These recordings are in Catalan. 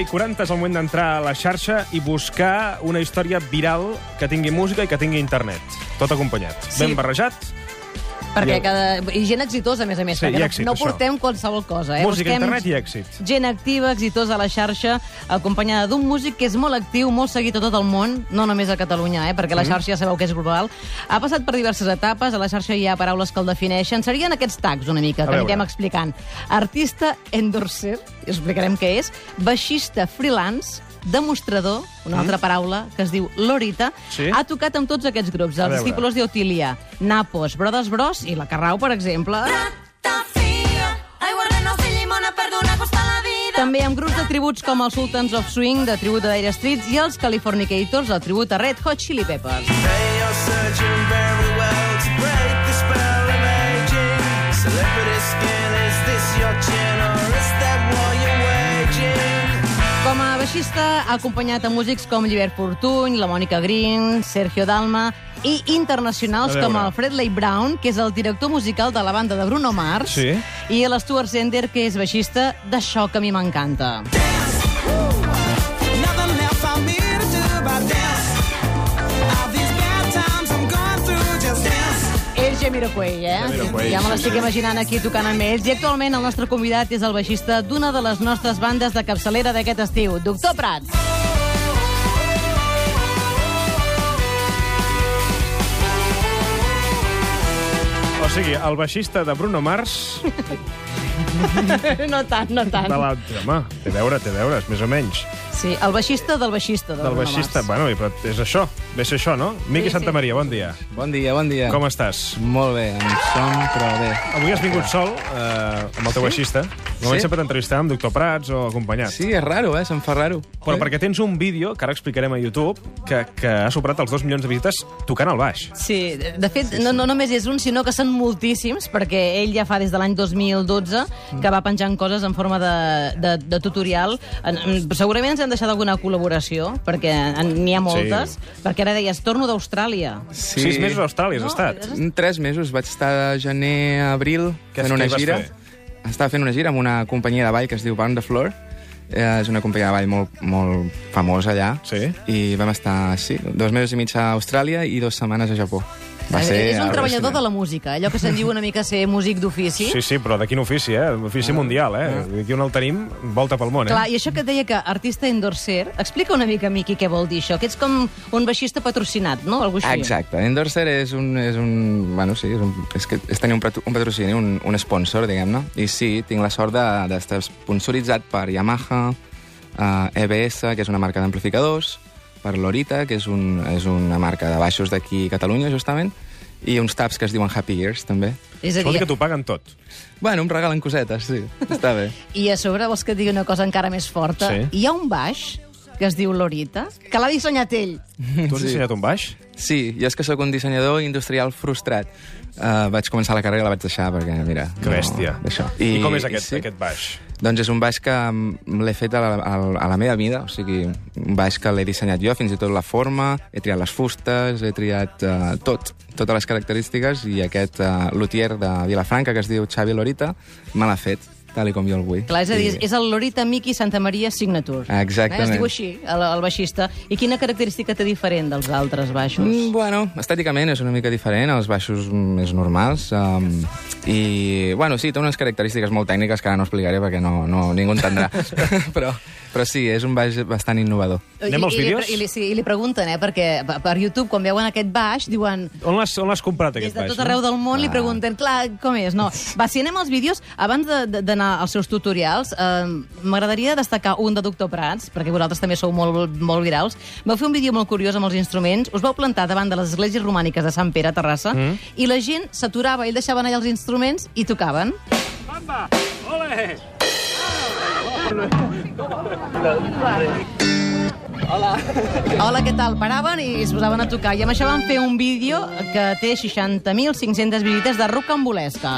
i 40 és el moment d'entrar a la xarxa i buscar una història viral que tingui música i que tingui internet. Tot acompanyat. Sí. Ben barrejat. Perquè I cada... I gent exitosa, a més a més, Sí, perquè no- èxit, no això. portem qualsevol cosa. Eh? Música, Busquem internet i èxit. Gent activa, exitosa a la xarxa, acompanyada d'un músic que és molt actiu, molt seguit a tot el món, no només a Catalunya, eh? perquè la xarxa ja sabeu que és global. Ha passat per diverses etapes, a la xarxa hi ha paraules que el defineixen. Serien aquests tags una mica, que anirem explicant. Artista endorser, explicarem què és, baixista freelance, demostrador, una altra paraula, que es diu Lorita, Mm. Sí? ha tocat amb tots aquests grups, A els discípulos d'Otilia, Napos, Brothers Bros i la Carrau, per exemple. Ratafia. Ai, guarda, no fer llimona, perdona, costa la vida. També amb grups de tributs com els Sultans of Swing, de tribut a Dire Streets, i els Californicators, el tribut a Red Hot Chili Peppers. Searching very well to break the spell of aging. Celebrity skin, is this your chin baixista ha acompanyat a músics com Llibert Fortuny, la Mònica Green, Sergio Dalma i internacionals com el Fred Lay Brown, que és el director musical de la banda de Bruno Mars, Sí. i l'Stuart Sender, que és baixista d'això que a mi m'encanta. Nothing Jamiroquai, eh? Jamiroquai, ja me l'estic sí. imaginant aquí tocant amb ells. I actualment el nostre convidat és el baixista d'una de les nostres bandes de capçalera d'aquest estiu, Doctor Prats. O sigui, el baixista de Bruno Mars... No tant, no tant. De la... Home, té a veure, té a veure, és més o menys. Sí, el baixista del baixista. De Del Bruno baixista, bueno, però és això. Ve ser això, no? Miqui Sí, sí. Santa Maria, bon dia. Bon dia, bon dia. Com estàs? Molt bé, en som, però bé. Avui has vingut sol, eh, amb el teu baixista. Normalment Sí? sempre t'entrevistàvem amb Doctor Prats o acompanyat. Sí, és raro, eh? Se'm fa raro. Però perquè tens un vídeo, que ara explicarem a YouTube, que, que ha superat els dos milions de visites tocant al baix. Sí, de fet, no, no només és un, sinó que són moltíssims, perquè ell ja fa des de l'any 2012 que va penjant coses en forma de, de, de tutorial. En, en, segurament ens han deixat alguna col·laboració, perquè n'hi ha moltes, Sí. perquè ara deies, torno d'Austràlia. Sí. Sis mesos a Austràlia has No, estat. Tres mesos. Vaig estar de gener a abril Què- fent una gira. fer? Estava fent una gira amb una companyia de ball que es diu Burn the Floor. Eh, és una companyia de ball molt, molt famosa allà. Sí. I vam estar, sí, dos mesos i mig a Austràlia i dues setmanes a Japó. Va ser és un treballador de la música, allò que se'n diu una mica ser músic d'ofici. Sí, sí, però de quin ofici, eh? Ofici mundial, eh? Aquí on el tenim, volta pel món, eh? Clar, i això que et deia que artista endorser, explica una mica, Miqui, què vol dir això, que ets com un baixista patrocinat, no? Algú així. Exacte. Endorser és un... És un bueno, sí, és, un, és, que és tenir un, patro- un patrocini, un, un sponsor, diguem-ne. I sí, tinc la sort de- d'estar sponsoritzat per Yamaha, uh, EBS, que és una marca d'amplificadors, per Lorita, que és, un, és una marca de baixos d'aquí a Catalunya, justament, i uns taps que es diuen Happy Ears, també. És a dir que t'ho paguen tot. Bueno, em regalen cosetes, sí. Està bé. i a sobre vols que et digui una cosa encara més forta? Sí. Hi ha un baix que es diu Lorita, que l'ha dissenyat ell. Tu has Sí. dissenyat un baix? Sí, jo és que sóc un dissenyador industrial frustrat. Uh, vaig començar la carrera i la vaig deixar perquè, mira... Que bèstia. No, això. I, I com és aquest, sí. aquest baix? Doncs és un baix que mm, l'he fet a la, a, la meva mida, o sigui, un baix que l'he dissenyat jo, fins i tot la forma, he triat les fustes, he triat uh, tot, totes les característiques, i aquest uh, luthier de Vilafranca, que es diu Xavi Lorita, me l'ha fet, tal com jo el vull. Clar, és a dir, I- és el Lorita Miki Santa Maria Signature. Exactament. Eh? Es diu així, el, el baixista. I quina característica té diferent dels altres baixos? Mm, bueno, estèticament és una mica diferent, els baixos més normals. Um, I, bueno, sí, té unes característiques molt tècniques que ara no explicaré perquè no, no, ningú entendrà. però, però sí, és un baix bastant innovador. Anem als I, i, vídeos? I, li, sí, I li pregunten, eh, perquè per- YouTube, quan veuen aquest baix, diuen... On l'has on l'has comprat, Des aquest de baix? tot arreu del món li pregunten, clar, com és? No. Va, si anem als vídeos, abans de- de- d'anar als seus tutorials, eh, m'agradaria destacar un de Doctor Prats, perquè vosaltres també sou molt, molt virals. Vau fer un vídeo molt curiós amb els instruments, us vau plantar davant de les esglésies romàniques de Sant Pere a Terrassa, mm. i la gent s'aturava, ell deixaven allà els instruments i tocaven. Hola. Hola, què tal? Paraven i es posaven a tocar. I amb això van fer un vídeo que té 60.500 visites de rocambolesca.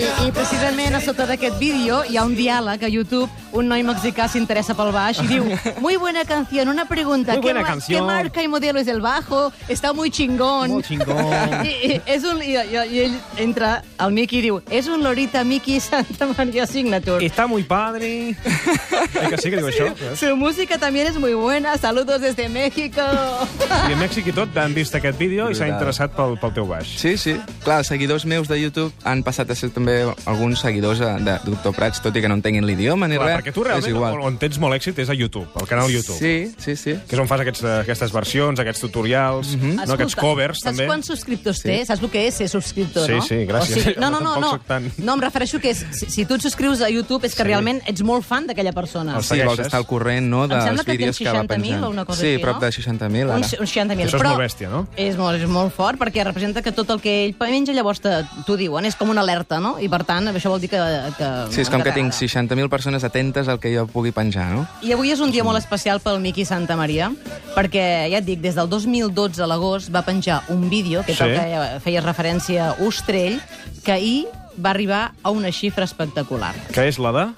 I. I, precisament a sota d'aquest vídeo hi ha un diàleg a YouTube. Un noi mexicà s'interessa pel baix i diu Muy buena canción, una pregunta. Muy ¿qué, buena ma- canción. ¿Qué marca y modelo es el bajo? Está muy chingón. Molt xingón. I, i, és un, i, i, i ell entra, el Mickey i diu és un Lorita Mickey Santa María Signature. Está muy padre. Eh que sí que diu això? Su música también es muy buena. Saludos desde México. I a Mèxic i tot han vist aquest vídeo i s'ha interessat pel, pel teu baix. Sí, sí. Clar, els seguidors meus de YouTube han passat a ser també alguns seguidors de, Doctor Prats, tot i que no entenguin l'idioma ni Clar, res. perquè tu és realment igual. on, tens molt èxit és a YouTube, al canal YouTube. Sí, sí, sí. Que és on fas aquests, aquestes versions, aquests tutorials, no, aquests covers, saps també. quants subscriptors té? Saps el que és ser subscriptor, Sí, no? sí, gràcies. O sigui, no, no, no, no. tan- No, em refereixo que és, si, si tu et subscrius a YouTube és que Sí. realment ets molt fan d'aquella persona. Els Sí, vols estar al corrent, no?, dels que vídeos tens que va 60.000 penjant. o una cosa sí, així, prop no? de 60.000, ara. Uns, uns 60.000. Això és però molt bèstia, no? És molt, és molt fort perquè representa que tot el que ell menja llavors t'ho diuen. És com una alerta, no? I per tant, això vol dir que... que Sí, és com que tinc t'agrada. 60.000 persones atentes al que jo pugui penjar, no? I avui és un dia molt especial pel Miqui Santa Maria, perquè, ja et dic, des del 2012 a l'agost va penjar un vídeo, que és Sí. el que feia referència a Ostrell, que ahir va arribar a una xifra espectacular. Que és la de...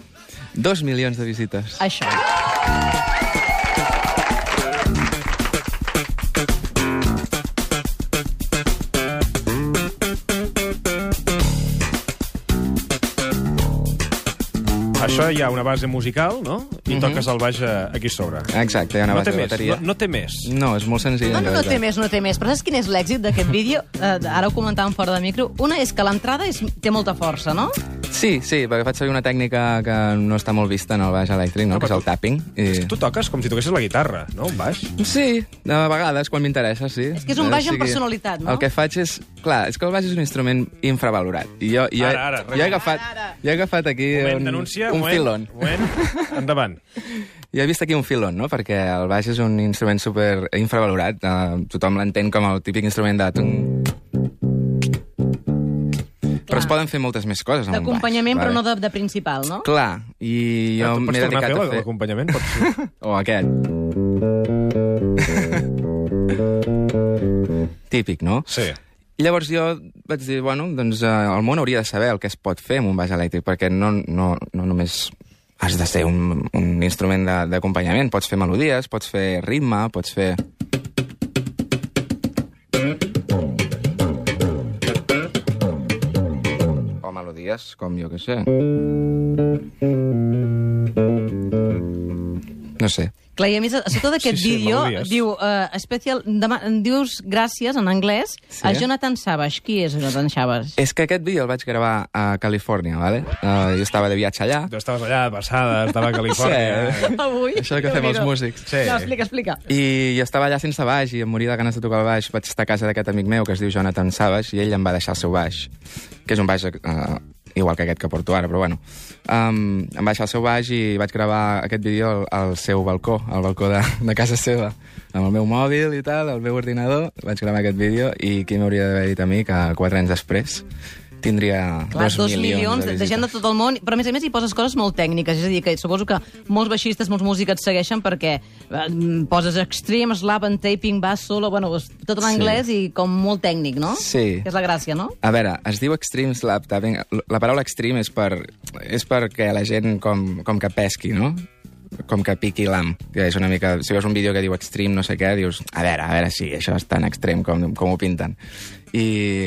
Dos milions de visites. Això. Això hi ha una base musical, no? I toques el baix eh, aquí sobre. Exacte, hi ha una no base de més, bateria. no, no té més. No, és molt senzill. No, no, no té més, no té més. Però saps quin és l'èxit d'aquest vídeo? Eh, ara ho comentàvem fora de micro. Una és que l'entrada és, té molta força, no? Sí, sí, perquè faig servir una tècnica que no està molt vista en el baix elèctric, no? No, que és el tapping. I... Tu toques com si toquessis la guitarra, no? Un baix. Sí, de vegades, quan m'interessa, sí. És que és un baix amb personalitat, no? El que faig és... Clar, és que el baix és un instrument infravalorat. I jo, jo, Ara, ara, jo he agafat, Ara, ara. jo he agafat aquí Moment, un, denúncia, un moment, filon. Moment, endavant. Jo he vist aquí un filon, no? Perquè el baix és un instrument super infravalorat. Uh, tothom l'entén com el típic instrument de... tung. Però es poden fer moltes més coses amb un baix. D'acompanyament, però no de, de principal, no? Clar, i jo tu pots m'he tornar a dedicat fer a fer... l'acompanyament? Pots... O aquest. Típic, no? Sí. I llavors jo vaig dir, bueno, doncs eh, el món hauria de saber el que es pot fer amb un baix elèctric, perquè no, no, no només has de ser un, un instrument de- d'acompanyament, pots fer melodies, pots fer ritme, pots fer... melodies, com jo que sé. No sé. Clar, i a més, a sota d'aquest Sí, sí, vídeo diu, uh, especial, dema, dius gràcies en anglès Sí. a Jonathan Savage. Qui és Jonathan Savage? És que aquest vídeo el vaig gravar a Califòrnia, ¿vale? Uh, jo estava de viatge allà. Tu estaves allà, passada, estava a Califòrnia. Sí. Avui? Això que fem els músics. Sí. No, explica, explica. I jo estava allà sense baix i em moria de ganes de tocar el baix. Vaig estar a casa d'aquest amic meu que es diu Jonathan Savage i ell em va deixar el seu baix, que és un baix uh, igual que aquest que porto ara, però bueno. Um, em va deixar el seu baix i vaig gravar aquest vídeo al, al seu balcó, al balcó de, de casa seva, amb el meu mòbil i tal, el meu ordinador. Vaig gravar aquest vídeo i qui m'hauria d'haver dit a mi que quatre anys després tindria Clar, dos, dos milions, milions de de gent de tot el món, però a més a més hi poses coses molt tècniques, és a dir, que suposo que molts baixistes, molts músics et segueixen perquè eh, poses extreme, slap and taping, bass, solo, bueno, tot en Sí. anglès i com molt tècnic, no? Sí. Que és la gràcia, no? A veure, es diu extreme slap tapping. La paraula extreme és, per, és perquè la gent com, com que pesqui, no? Com que piqui l'am. Que és una mica... Si veus un vídeo que diu extreme no sé què, dius, a veure, a veure si això és tan extrem com, com ho pinten. I,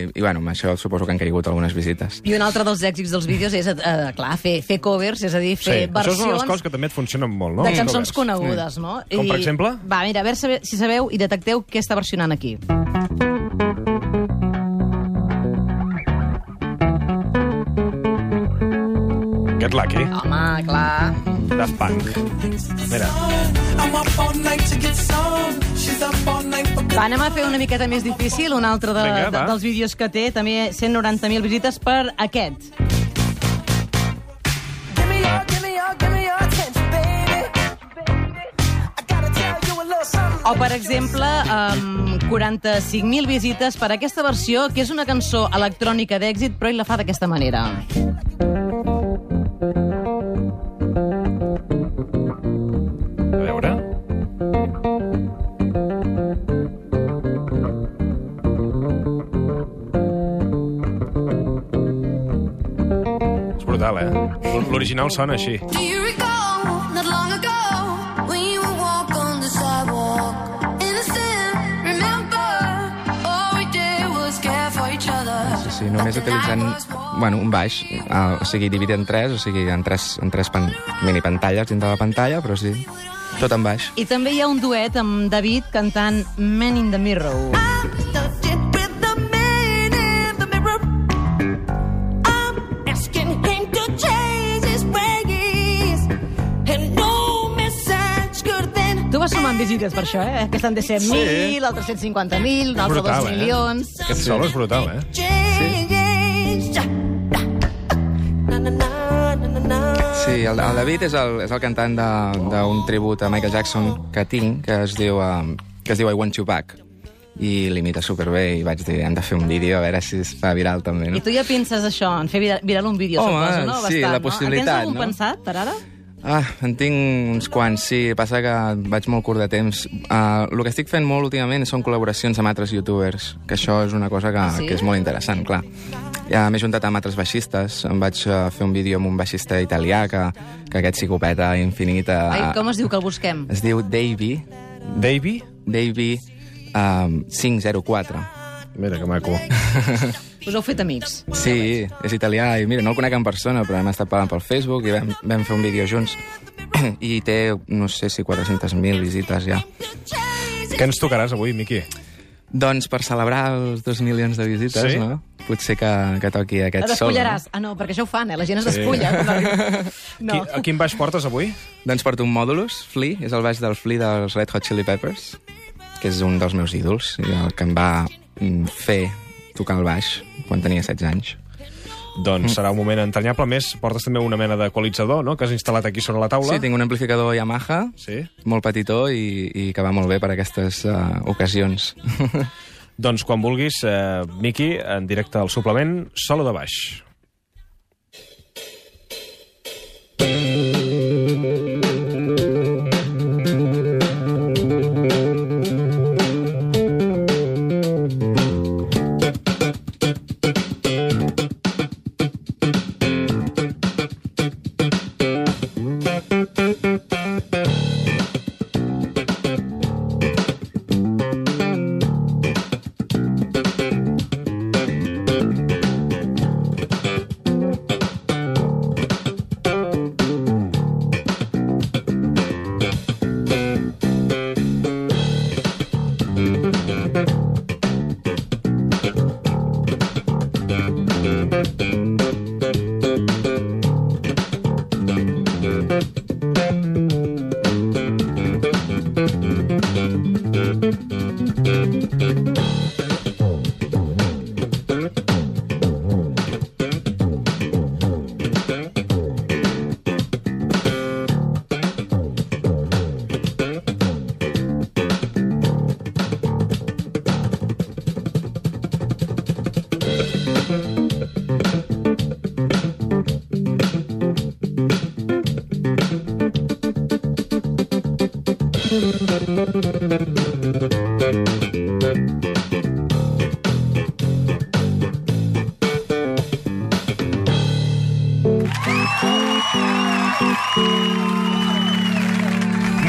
I, bueno, amb això suposo que han caigut algunes visites. I un altre dels èxits dels vídeos és, eh, clar, fer, fer covers, és a dir, Sí, fer això és una de les versions coses que també et funcionen molt, no? de cançons covers. conegudes, no? Com, per exemple? Va, mira, a veure si sabeu i detecteu què està versionant aquí. Get Lucky, Home, clar. Daft Punk. Mira, Va, anem a fer una miqueta més difícil. Un altre de, Vinga, de, va. dels vídeos que té, també 190.000 visites per aquest. O, per exemple, um, 45.000 visites per aquesta versió, que és una cançó electrònica d'èxit, però ell la fa d'aquesta manera. L'original sona així. Do you recall not long ago when you would walk on the sidewalk? Innocent, remember all we did was care for each other. Sí, sí, només utilitzant bueno, un baix, uh, o sigui, dividit en tres, o sigui, en tres, en tres pan, mini pantalles dintre de la pantalla, però sí, tot en baix. I també hi ha un duet amb David cantant Man in the Mirror. Stuffed sumant visites per això, eh? Aquesta han de ser Sí. 1.000, l'altre 150.000, un altre brutal, 2 eh? milions... Aquest solo és brutal, eh? na. Sí, el, el David és el, és el cantant de- d'un tribut a Michael Jackson que tinc, que es diu, um, que es diu I Want You Back i l'imita superbé i vaig dir, hem de fer un vídeo a veure si es fa viral també, no? I tu ja penses això, en fer viral, viral un vídeo, Home, suposo, no? sí, Bastant, la No? possibilitat, En tens algun no? pensat, per ara? Ah, en tinc uns quants, sí. Passa que vaig molt curt de temps. Uh, el que estic fent molt últimament són col·laboracions amb altres youtubers, que això és una cosa que, Sí? que és molt interessant, clar. Ja m'he juntat amb altres baixistes. Em vaig uh, fer un vídeo amb un baixista italià, que, que aquest psicopeta infinit... Uh, Ai, com es diu que el busquem? Es diu Davey, Davey? Davey um, 504. Mira, que maco. Us heu fet amics. Sí, és italià i mira, no el conec en persona, però hem estat parlant pel Facebook i vam, vam fer un vídeo junts. I té, no sé si 400.000 visites ja. Què ens tocaràs avui, Miqui? Doncs per celebrar els dos milions de visites, Sí? no? Potser que, que toqui Et aquest sol. despullaràs. Ah, no, perquè això ho fan, eh? La gent es Sí. despulla. quan arriba. No. No. Qui, a quin baix portes avui? Doncs porto un Modulus, Flea, és el baix del Flea dels Red Hot Chili Peppers, que és un dels meus ídols, i el que em va mm, fer tocar el baix quan tenia 16 anys. Doncs serà un moment entranyable. A més, portes també una mena d'equalitzador, no?, que has instal·lat aquí sobre la taula. Sí, tinc un amplificador Yamaha, Sí? molt petitó i, i que va molt bé per aquestes uh, ocasions. Doncs quan vulguis, eh, Miqui, en directe al suplement, solo de baix.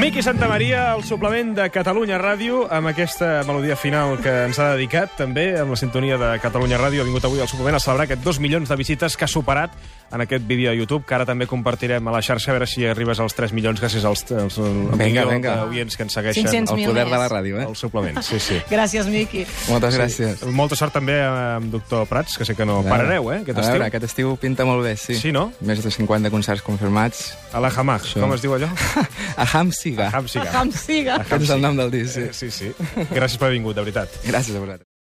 Miqui Santa Maria, el suplement de Catalunya Ràdio, amb aquesta melodia final que ens ha dedicat, també, amb la sintonia de Catalunya Ràdio, ha vingut avui al suplement a celebrar aquest dos milions de visites que ha superat en aquest vídeo a YouTube, que ara també compartirem a la xarxa, a veure si arribes als 3 milions gràcies als, als el Vinga, d'oients que ens segueixen 500 El poder més. de la ràdio, eh? al suplement. Sí, sí. Gràcies, Miqui. Moltes gràcies. Molta sort també amb doctor Prats, que sé que no parareu, eh, aquest a estiu. veure, aquest estiu pinta molt bé, sí. Sí, no? Més de 50 concerts confirmats. A la Hamag, Això. com es diu allò? A Hamsiga. Hamsiga. Ham siga. Aquest és el nom del disc, sí. Sí, sí. Gràcies per haver vingut, de veritat. Gràcies a vosaltres.